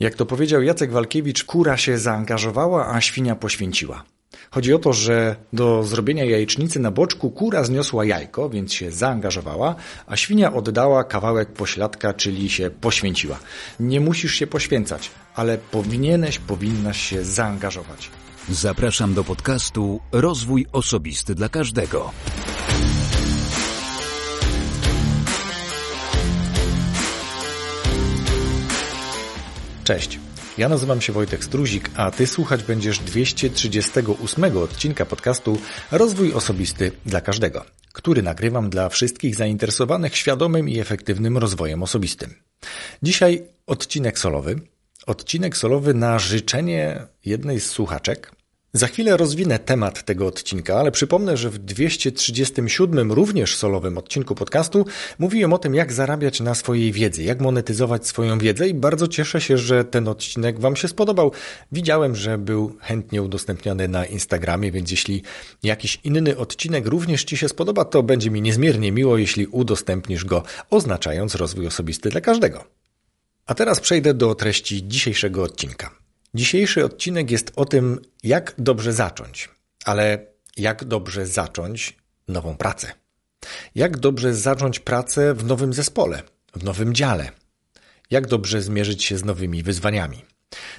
Jak to powiedział Jacek Walkiewicz, kura się zaangażowała, a świnia poświęciła. Chodzi o to, że do zrobienia jajecznicy na boczku kura zniosła jajko, więc się zaangażowała, a świnia oddała kawałek pośladka, czyli się poświęciła. Nie musisz się poświęcać, ale powinieneś, powinnaś się zaangażować. Zapraszam do podcastu Rozwój Osobisty dla Każdego. Cześć. Ja nazywam się Wojtek Struzik, a Ty słuchać będziesz 238 odcinka podcastu Rozwój Osobisty dla Każdego, który nagrywam dla wszystkich zainteresowanych świadomym i efektywnym rozwojem osobistym. Dzisiaj odcinek solowy. Odcinek solowy na życzenie jednej z słuchaczek, za chwilę rozwinę temat tego odcinka, ale przypomnę, że w 237 również solowym odcinku podcastu mówiłem o tym, jak zarabiać na swojej wiedzy, jak monetyzować swoją wiedzę i bardzo cieszę się, że ten odcinek Wam się spodobał. Widziałem, że był chętnie udostępniony na Instagramie, więc jeśli jakiś inny odcinek również Ci się spodoba, to będzie mi niezmiernie miło, jeśli udostępnisz go, oznaczając rozwój osobisty dla każdego. A teraz przejdę do treści dzisiejszego odcinka. Dzisiejszy odcinek jest o tym, jak dobrze zacząć, ale jak dobrze zacząć nową pracę. Jak dobrze zacząć pracę w nowym zespole, w nowym dziale. Jak dobrze zmierzyć się z nowymi wyzwaniami.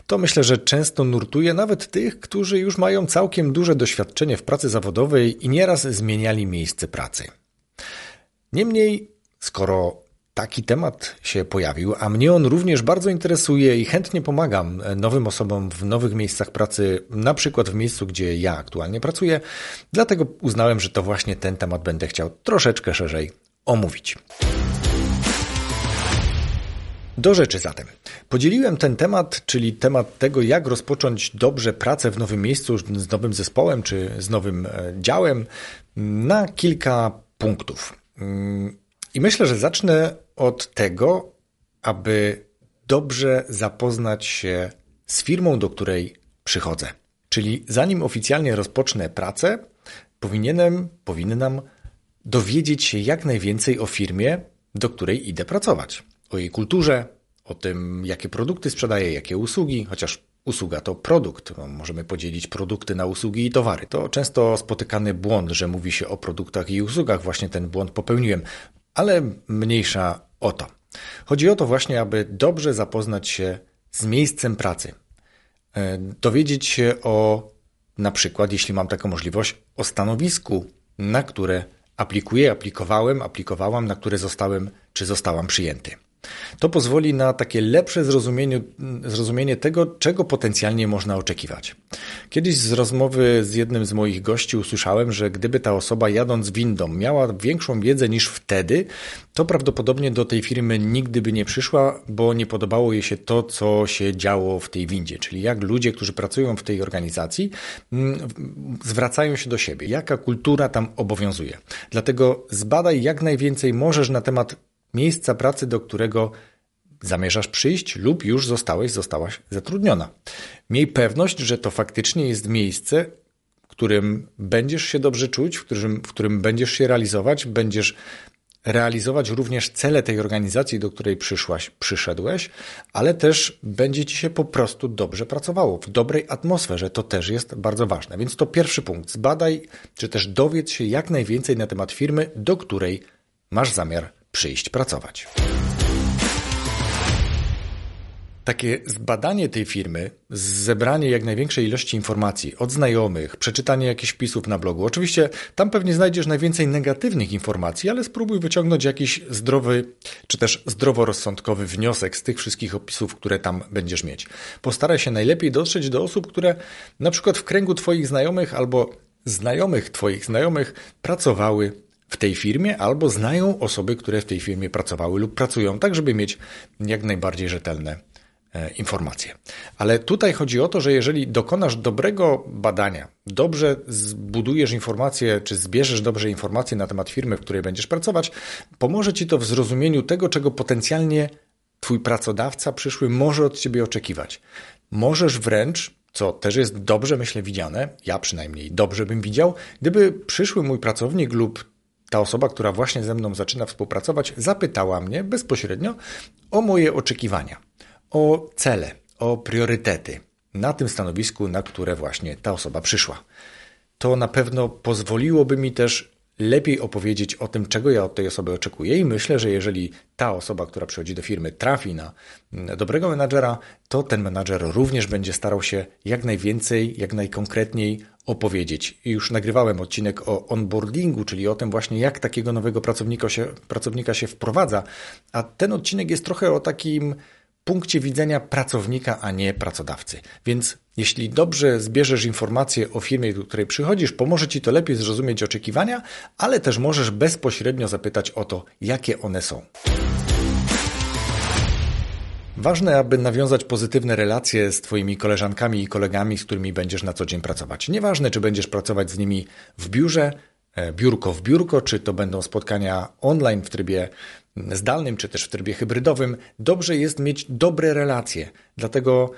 To myślę, że często nurtuje nawet tych, którzy już mają całkiem duże doświadczenie w pracy zawodowej i nieraz zmieniali miejsce pracy. Niemniej, skoro taki temat się pojawił, a mnie on również bardzo interesuje i chętnie pomagam nowym osobom w nowych miejscach pracy, na przykład w miejscu, gdzie ja aktualnie pracuję. Dlatego uznałem, że to właśnie ten temat będę chciał troszeczkę szerzej omówić. Do rzeczy zatem. Podzieliłem ten temat, czyli temat tego, jak rozpocząć dobrze pracę w nowym miejscu, z nowym zespołem czy z nowym e, działem, na kilka punktów. I myślę, że zacznę od tego, aby dobrze zapoznać się z firmą, do której przychodzę. Czyli zanim oficjalnie rozpocznę pracę, powinienem, powinnam dowiedzieć się jak najwięcej o firmie, do której idę pracować. O jej kulturze, o tym, jakie produkty sprzedaje, jakie usługi, chociaż usługa to produkt. No, możemy podzielić produkty na usługi i towary. To często spotykany błąd, że mówi się o produktach i usługach. Właśnie ten błąd popełniłem. Ale mniejsza o to. Chodzi o to właśnie, aby dobrze zapoznać się z miejscem pracy. E, dowiedzieć się o, na przykład, jeśli mam taką możliwość, o stanowisku, na które aplikuję, aplikowałem, aplikowałam, na które zostałem czy zostałam przyjęty. To pozwoli na takie lepsze zrozumienie, zrozumienie tego, czego potencjalnie można oczekiwać. Kiedyś z rozmowy z jednym z moich gości usłyszałem, że gdyby ta osoba jadąc windą miała większą wiedzę niż wtedy, to prawdopodobnie do tej firmy nigdy by nie przyszła, bo nie podobało jej się to, co się działo w tej windzie, czyli jak ludzie, którzy pracują w tej organizacji, mm, zwracają się do siebie, jaka kultura tam obowiązuje. Dlatego zbadaj jak najwięcej możesz na temat miejsca pracy, do którego zamierzasz przyjść lub już zostałeś, zostałaś zatrudniona. Miej pewność, że to faktycznie jest miejsce, w którym będziesz się dobrze czuć, w którym, w którym będziesz się realizować, będziesz realizować również cele tej organizacji, do której przyszłaś, przyszedłeś, ale też będzie ci się po prostu dobrze pracowało, w dobrej atmosferze. To też jest bardzo ważne. Więc to pierwszy punkt. Zbadaj, czy też dowiedz się jak najwięcej na temat firmy, do której masz zamiar przyjść pracować. Takie zbadanie tej firmy, zebranie jak największej ilości informacji od znajomych, przeczytanie jakichś wpisów na blogu. Oczywiście tam pewnie znajdziesz najwięcej negatywnych informacji, ale spróbuj wyciągnąć jakiś zdrowy czy też zdroworozsądkowy wniosek z tych wszystkich opisów, które tam będziesz mieć. Postaraj się najlepiej dotrzeć do osób, które na przykład w kręgu Twoich znajomych albo znajomych Twoich znajomych pracowały w tej firmie albo znają osoby, które w tej firmie pracowały lub pracują, tak żeby mieć jak najbardziej rzetelne e, informacje. Ale tutaj chodzi o to, że jeżeli dokonasz dobrego badania, dobrze zbudujesz informacje, czy zbierzesz dobrze informacje na temat firmy, w której będziesz pracować, pomoże ci to w zrozumieniu tego, czego potencjalnie twój pracodawca przyszły może od ciebie oczekiwać. Możesz wręcz co też jest dobrze, myślę, widziane, ja przynajmniej dobrze bym widział, gdyby przyszły mój pracownik lub ta osoba, która właśnie ze mną zaczyna współpracować, zapytała mnie bezpośrednio o moje oczekiwania, o cele, o priorytety na tym stanowisku, na które właśnie ta osoba przyszła. To na pewno pozwoliłoby mi też lepiej opowiedzieć o tym, czego ja od tej osoby oczekuję i myślę, że jeżeli ta osoba, która przychodzi do firmy, trafi na dobrego menadżera, to ten menadżer również będzie starał się jak najwięcej, jak najkonkretniej opowiedzieć. Już nagrywałem odcinek o onboardingu, czyli o tym właśnie, jak takiego nowego pracownika się, pracownika się wprowadza, a ten odcinek jest trochę o takim punkcie widzenia pracownika, a nie pracodawcy. Więc jeśli dobrze zbierzesz informacje o firmie, do której przychodzisz, pomoże Ci to lepiej zrozumieć oczekiwania, ale też możesz bezpośrednio zapytać o to, jakie one są. Ważne, aby nawiązać pozytywne relacje z Twoimi koleżankami i kolegami, z którymi będziesz na co dzień pracować. Nieważne, czy będziesz pracować z nimi w biurze, e, biurko w biurko, czy to będą spotkania online w trybie zdalnym, czy też w trybie hybrydowym, dobrze jest mieć dobre relacje. Dlatego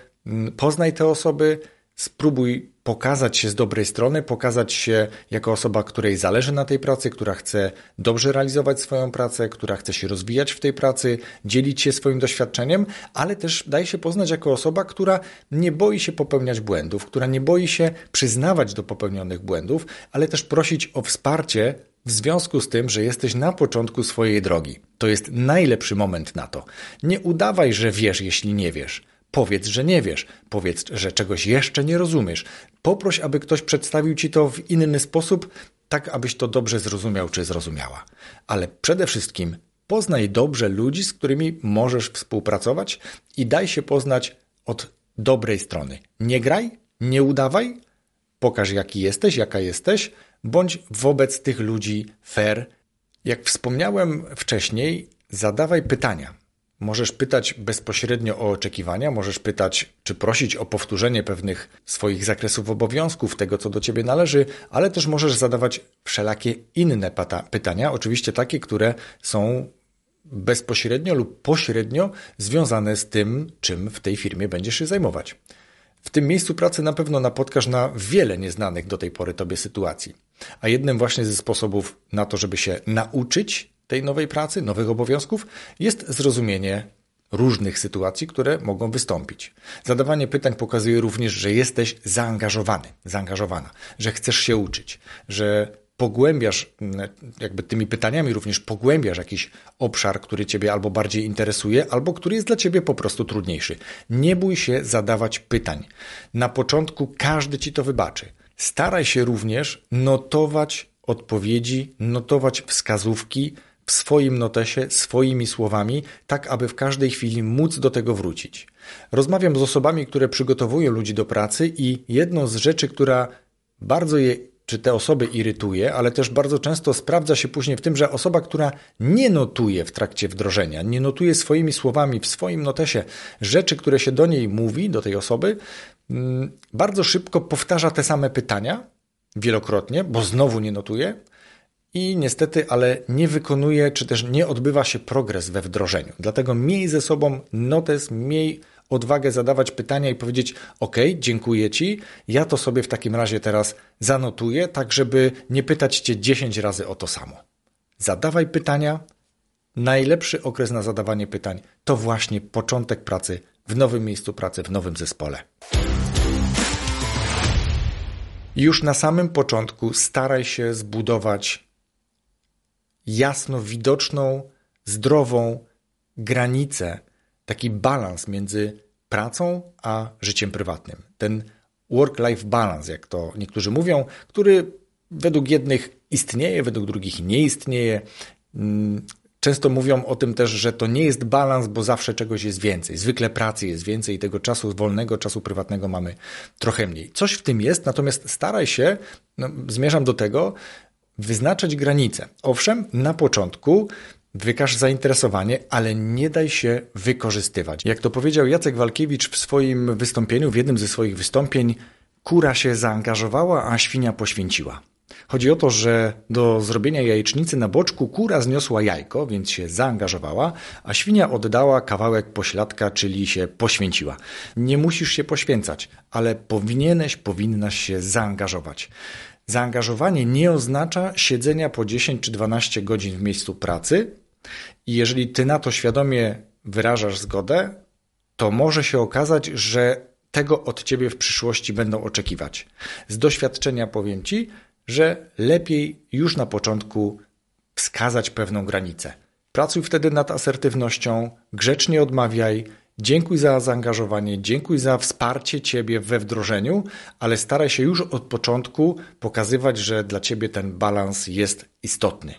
poznaj te osoby, spróbuj pokazać się z dobrej strony, pokazać się jako osoba, której zależy na tej pracy, która chce dobrze realizować swoją pracę, która chce się rozwijać w tej pracy, dzielić się swoim doświadczeniem, ale też daj się poznać jako osoba, która nie boi się popełniać błędów, która nie boi się przyznawać do popełnionych błędów, ale też prosić o wsparcie w związku z tym, że jesteś na początku swojej drogi. To jest najlepszy moment na to. Nie udawaj, że wiesz, jeśli nie wiesz. Powiedz, że nie wiesz. Powiedz, że czegoś jeszcze nie rozumiesz. Poproś, aby ktoś przedstawił ci to w inny sposób, tak abyś to dobrze zrozumiał czy zrozumiała. Ale przede wszystkim poznaj dobrze ludzi, z którymi możesz współpracować i daj się poznać od dobrej strony. Nie graj, nie udawaj, pokaż jaki jesteś, jaka jesteś, bądź wobec tych ludzi fair. Jak wspomniałem wcześniej, zadawaj pytania. Możesz pytać bezpośrednio o oczekiwania, możesz pytać, czy prosić o powtórzenie pewnych swoich zakresów obowiązków, tego co do ciebie należy, ale też możesz zadawać wszelakie inne pytania, oczywiście takie, które są bezpośrednio lub pośrednio związane z tym, czym w tej firmie będziesz się zajmować. W tym miejscu pracy na pewno napotkasz na wiele nieznanych do tej pory tobie sytuacji. A jednym właśnie ze sposobów na to, żeby się nauczyć tej nowej pracy, nowych obowiązków, jest zrozumienie różnych sytuacji, które mogą wystąpić. Zadawanie pytań pokazuje również, że jesteś zaangażowany, zaangażowana, że chcesz się uczyć, że pogłębiasz, jakby tymi pytaniami również pogłębiasz jakiś obszar, który Ciebie albo bardziej interesuje, albo który jest dla Ciebie po prostu trudniejszy. Nie bój się zadawać pytań. Na początku każdy Ci to wybaczy. Staraj się również notować odpowiedzi, notować wskazówki w swoim notesie, swoimi słowami, tak aby w każdej chwili móc do tego wrócić. Rozmawiam z osobami, które przygotowują ludzi do pracy i jedną z rzeczy, która bardzo je czy te osoby irytuje, ale też bardzo często sprawdza się później w tym, że osoba, która nie notuje w trakcie wdrożenia, nie notuje swoimi słowami w swoim notesie rzeczy, które się do niej mówi, do tej osoby, mm, bardzo szybko powtarza te same pytania wielokrotnie, bo znowu nie notuje i niestety, ale nie wykonuje, czy też nie odbywa się progres we wdrożeniu. Dlatego miej ze sobą notes, miej odwagę zadawać pytania i powiedzieć: OK, dziękuję Ci, ja to sobie w takim razie teraz zanotuję, tak żeby nie pytać Cię 10 razy o to samo. Zadawaj pytania. Najlepszy okres na zadawanie pytań to właśnie początek pracy w nowym miejscu pracy, w nowym zespole. Już na samym początku staraj się zbudować jasno widoczną, zdrową granicę taki balans między pracą a życiem prywatnym. Ten work-life balance, jak to niektórzy mówią, który według jednych istnieje, według drugich nie istnieje. Mm, często mówią o tym też, że to nie jest balans, bo zawsze czegoś jest więcej. Zwykle pracy jest więcej i tego czasu wolnego, czasu prywatnego mamy trochę mniej. Coś w tym jest, natomiast staraj się, no, zmierzam do tego, wyznaczać granice. Owszem, na początku Wykaż zainteresowanie, ale nie daj się wykorzystywać. Jak to powiedział Jacek Walkiewicz w swoim wystąpieniu, w jednym ze swoich wystąpień, kura się zaangażowała, a świnia poświęciła. Chodzi o to, że do zrobienia jajecznicy na boczku kura zniosła jajko, więc się zaangażowała, a świnia oddała kawałek pośladka, czyli się poświęciła. Nie musisz się poświęcać, ale powinieneś, powinnaś się zaangażować. Zaangażowanie nie oznacza siedzenia po 10 czy 12 godzin w miejscu pracy, i jeżeli ty na to świadomie wyrażasz zgodę, to może się okazać, że tego od ciebie w przyszłości będą oczekiwać. Z doświadczenia powiem ci, że lepiej już na początku wskazać pewną granicę. Pracuj wtedy nad asertywnością, grzecznie odmawiaj, dziękuj za zaangażowanie, dziękuj za wsparcie ciebie we wdrożeniu, ale staraj się już od początku pokazywać, że dla ciebie ten balans jest istotny.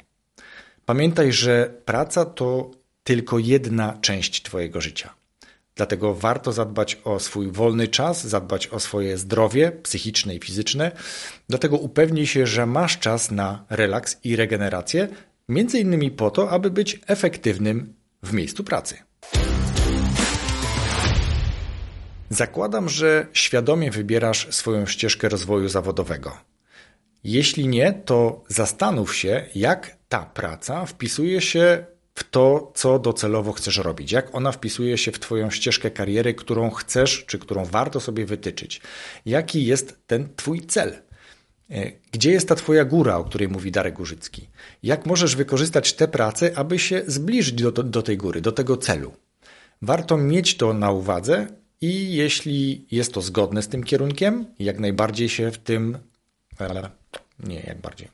Pamiętaj, że praca to tylko jedna część twojego życia. Dlatego warto zadbać o swój wolny czas, zadbać o swoje zdrowie psychiczne i fizyczne. Dlatego upewnij się, że masz czas na relaks i regenerację, między innymi po to, aby być efektywnym w miejscu pracy. Zakładam, że świadomie wybierasz swoją ścieżkę rozwoju zawodowego. Jeśli nie, to zastanów się, jak ta praca wpisuje się w to, co docelowo chcesz robić, jak ona wpisuje się w Twoją ścieżkę kariery, którą chcesz, czy którą warto sobie wytyczyć. Jaki jest ten Twój cel? E, gdzie jest ta Twoja góra, o której mówi Darek Górzycki? Jak możesz wykorzystać tę pracę, aby się zbliżyć do, do tej góry, do tego celu? Warto mieć to na uwadze i jeśli jest to zgodne z tym kierunkiem, jak najbardziej się w tym. Nie, jak bardziej.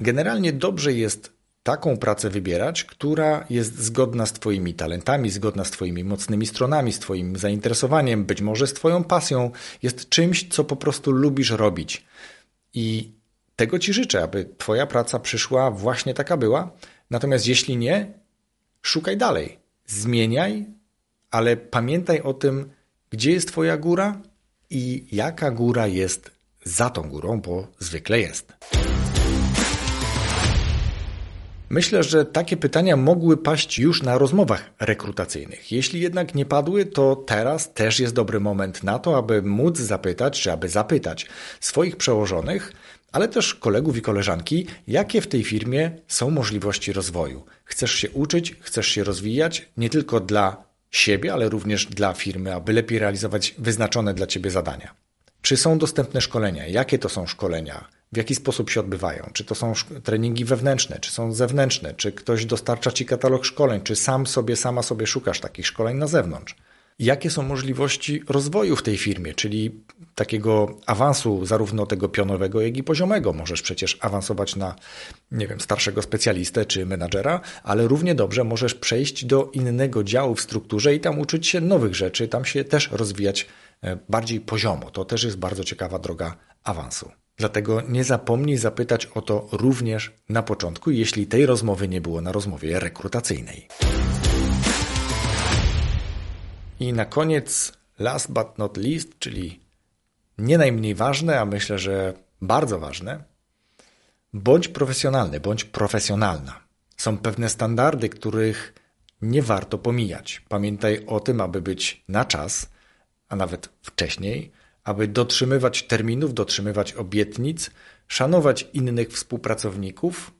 Generalnie dobrze jest taką pracę wybierać, która jest zgodna z Twoimi talentami, zgodna z Twoimi mocnymi stronami, z Twoim zainteresowaniem, być może z Twoją pasją, jest czymś, co po prostu lubisz robić. I tego Ci życzę, aby Twoja praca przyszła właśnie taka była. Natomiast jeśli nie, szukaj dalej, zmieniaj, ale pamiętaj o tym, gdzie jest Twoja góra i jaka góra jest za tą górą, bo zwykle jest. Myślę, że takie pytania mogły paść już na rozmowach rekrutacyjnych. Jeśli jednak nie padły, to teraz też jest dobry moment na to, aby móc zapytać, czy aby zapytać swoich przełożonych, ale też kolegów i koleżanki, jakie w tej firmie są możliwości rozwoju. Chcesz się uczyć, chcesz się rozwijać nie tylko dla siebie, ale również dla firmy, aby lepiej realizować wyznaczone dla ciebie zadania. Czy są dostępne szkolenia? Jakie to są szkolenia? w jaki sposób się odbywają. Czy to są treningi wewnętrzne, czy są zewnętrzne, czy ktoś dostarcza ci katalog szkoleń, czy sam sobie, sama sobie szukasz takich szkoleń na zewnątrz. Jakie są możliwości rozwoju w tej firmie, czyli takiego awansu zarówno tego pionowego, jak i poziomego. Możesz przecież awansować na, nie wiem, starszego specjalistę czy menadżera, ale równie dobrze możesz przejść do innego działu w strukturze i tam uczyć się nowych rzeczy, tam się też rozwijać e, bardziej poziomo. To też jest bardzo ciekawa droga awansu. Dlatego nie zapomnij zapytać o to również na początku, jeśli tej rozmowy nie było na rozmowie rekrutacyjnej. I na koniec, last but not least, czyli nie najmniej ważne, a myślę, że bardzo ważne, bądź profesjonalny, bądź profesjonalna. Są pewne standardy, których nie warto pomijać. Pamiętaj o tym, aby być na czas, a nawet wcześniej, aby dotrzymywać terminów, dotrzymywać obietnic, szanować innych współpracowników,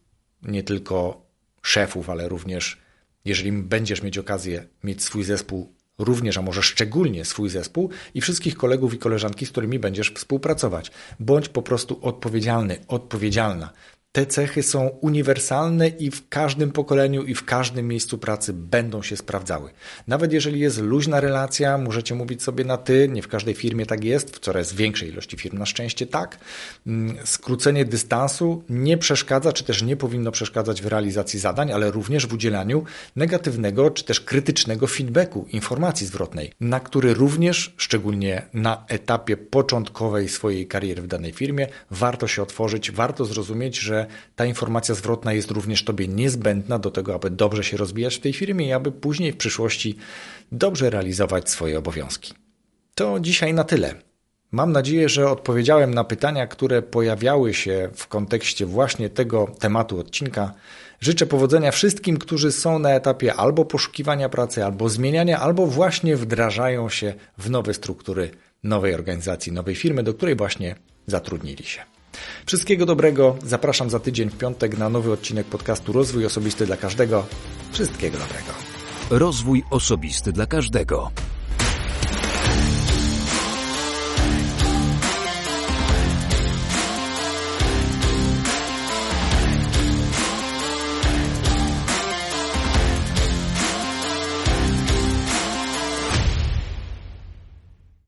nie tylko szefów, ale również, jeżeli będziesz mieć okazję mieć swój zespół, również, a może szczególnie swój zespół i wszystkich kolegów i koleżanki, z którymi będziesz współpracować. Bądź po prostu odpowiedzialny, odpowiedzialna te cechy są uniwersalne i w każdym pokoleniu i w każdym miejscu pracy będą się sprawdzały. Nawet jeżeli jest luźna relacja, możecie mówić sobie na ty, nie w każdej firmie tak jest, w coraz większej ilości firm na szczęście tak. Mm, skrócenie dystansu nie przeszkadza, czy też nie powinno przeszkadzać w realizacji zadań, ale również w udzielaniu negatywnego, czy też krytycznego feedbacku, informacji zwrotnej, na który również, szczególnie na etapie początkowej swojej kariery w danej firmie, warto się otworzyć, warto zrozumieć, że ta informacja zwrotna jest również Tobie niezbędna do tego, aby dobrze się rozwijać w tej firmie i aby później w przyszłości dobrze realizować swoje obowiązki. To dzisiaj na tyle. Mam nadzieję, że odpowiedziałem na pytania, które pojawiały się w kontekście właśnie tego tematu odcinka. Życzę powodzenia wszystkim, którzy są na etapie albo poszukiwania pracy, albo zmieniania, albo właśnie wdrażają się w nowe struktury nowej organizacji, nowej firmy, do której właśnie zatrudnili się. Wszystkiego dobrego. Zapraszam za tydzień w piątek na nowy odcinek podcastu Rozwój Osobisty dla Każdego. Wszystkiego dobrego. Rozwój Osobisty dla Każdego.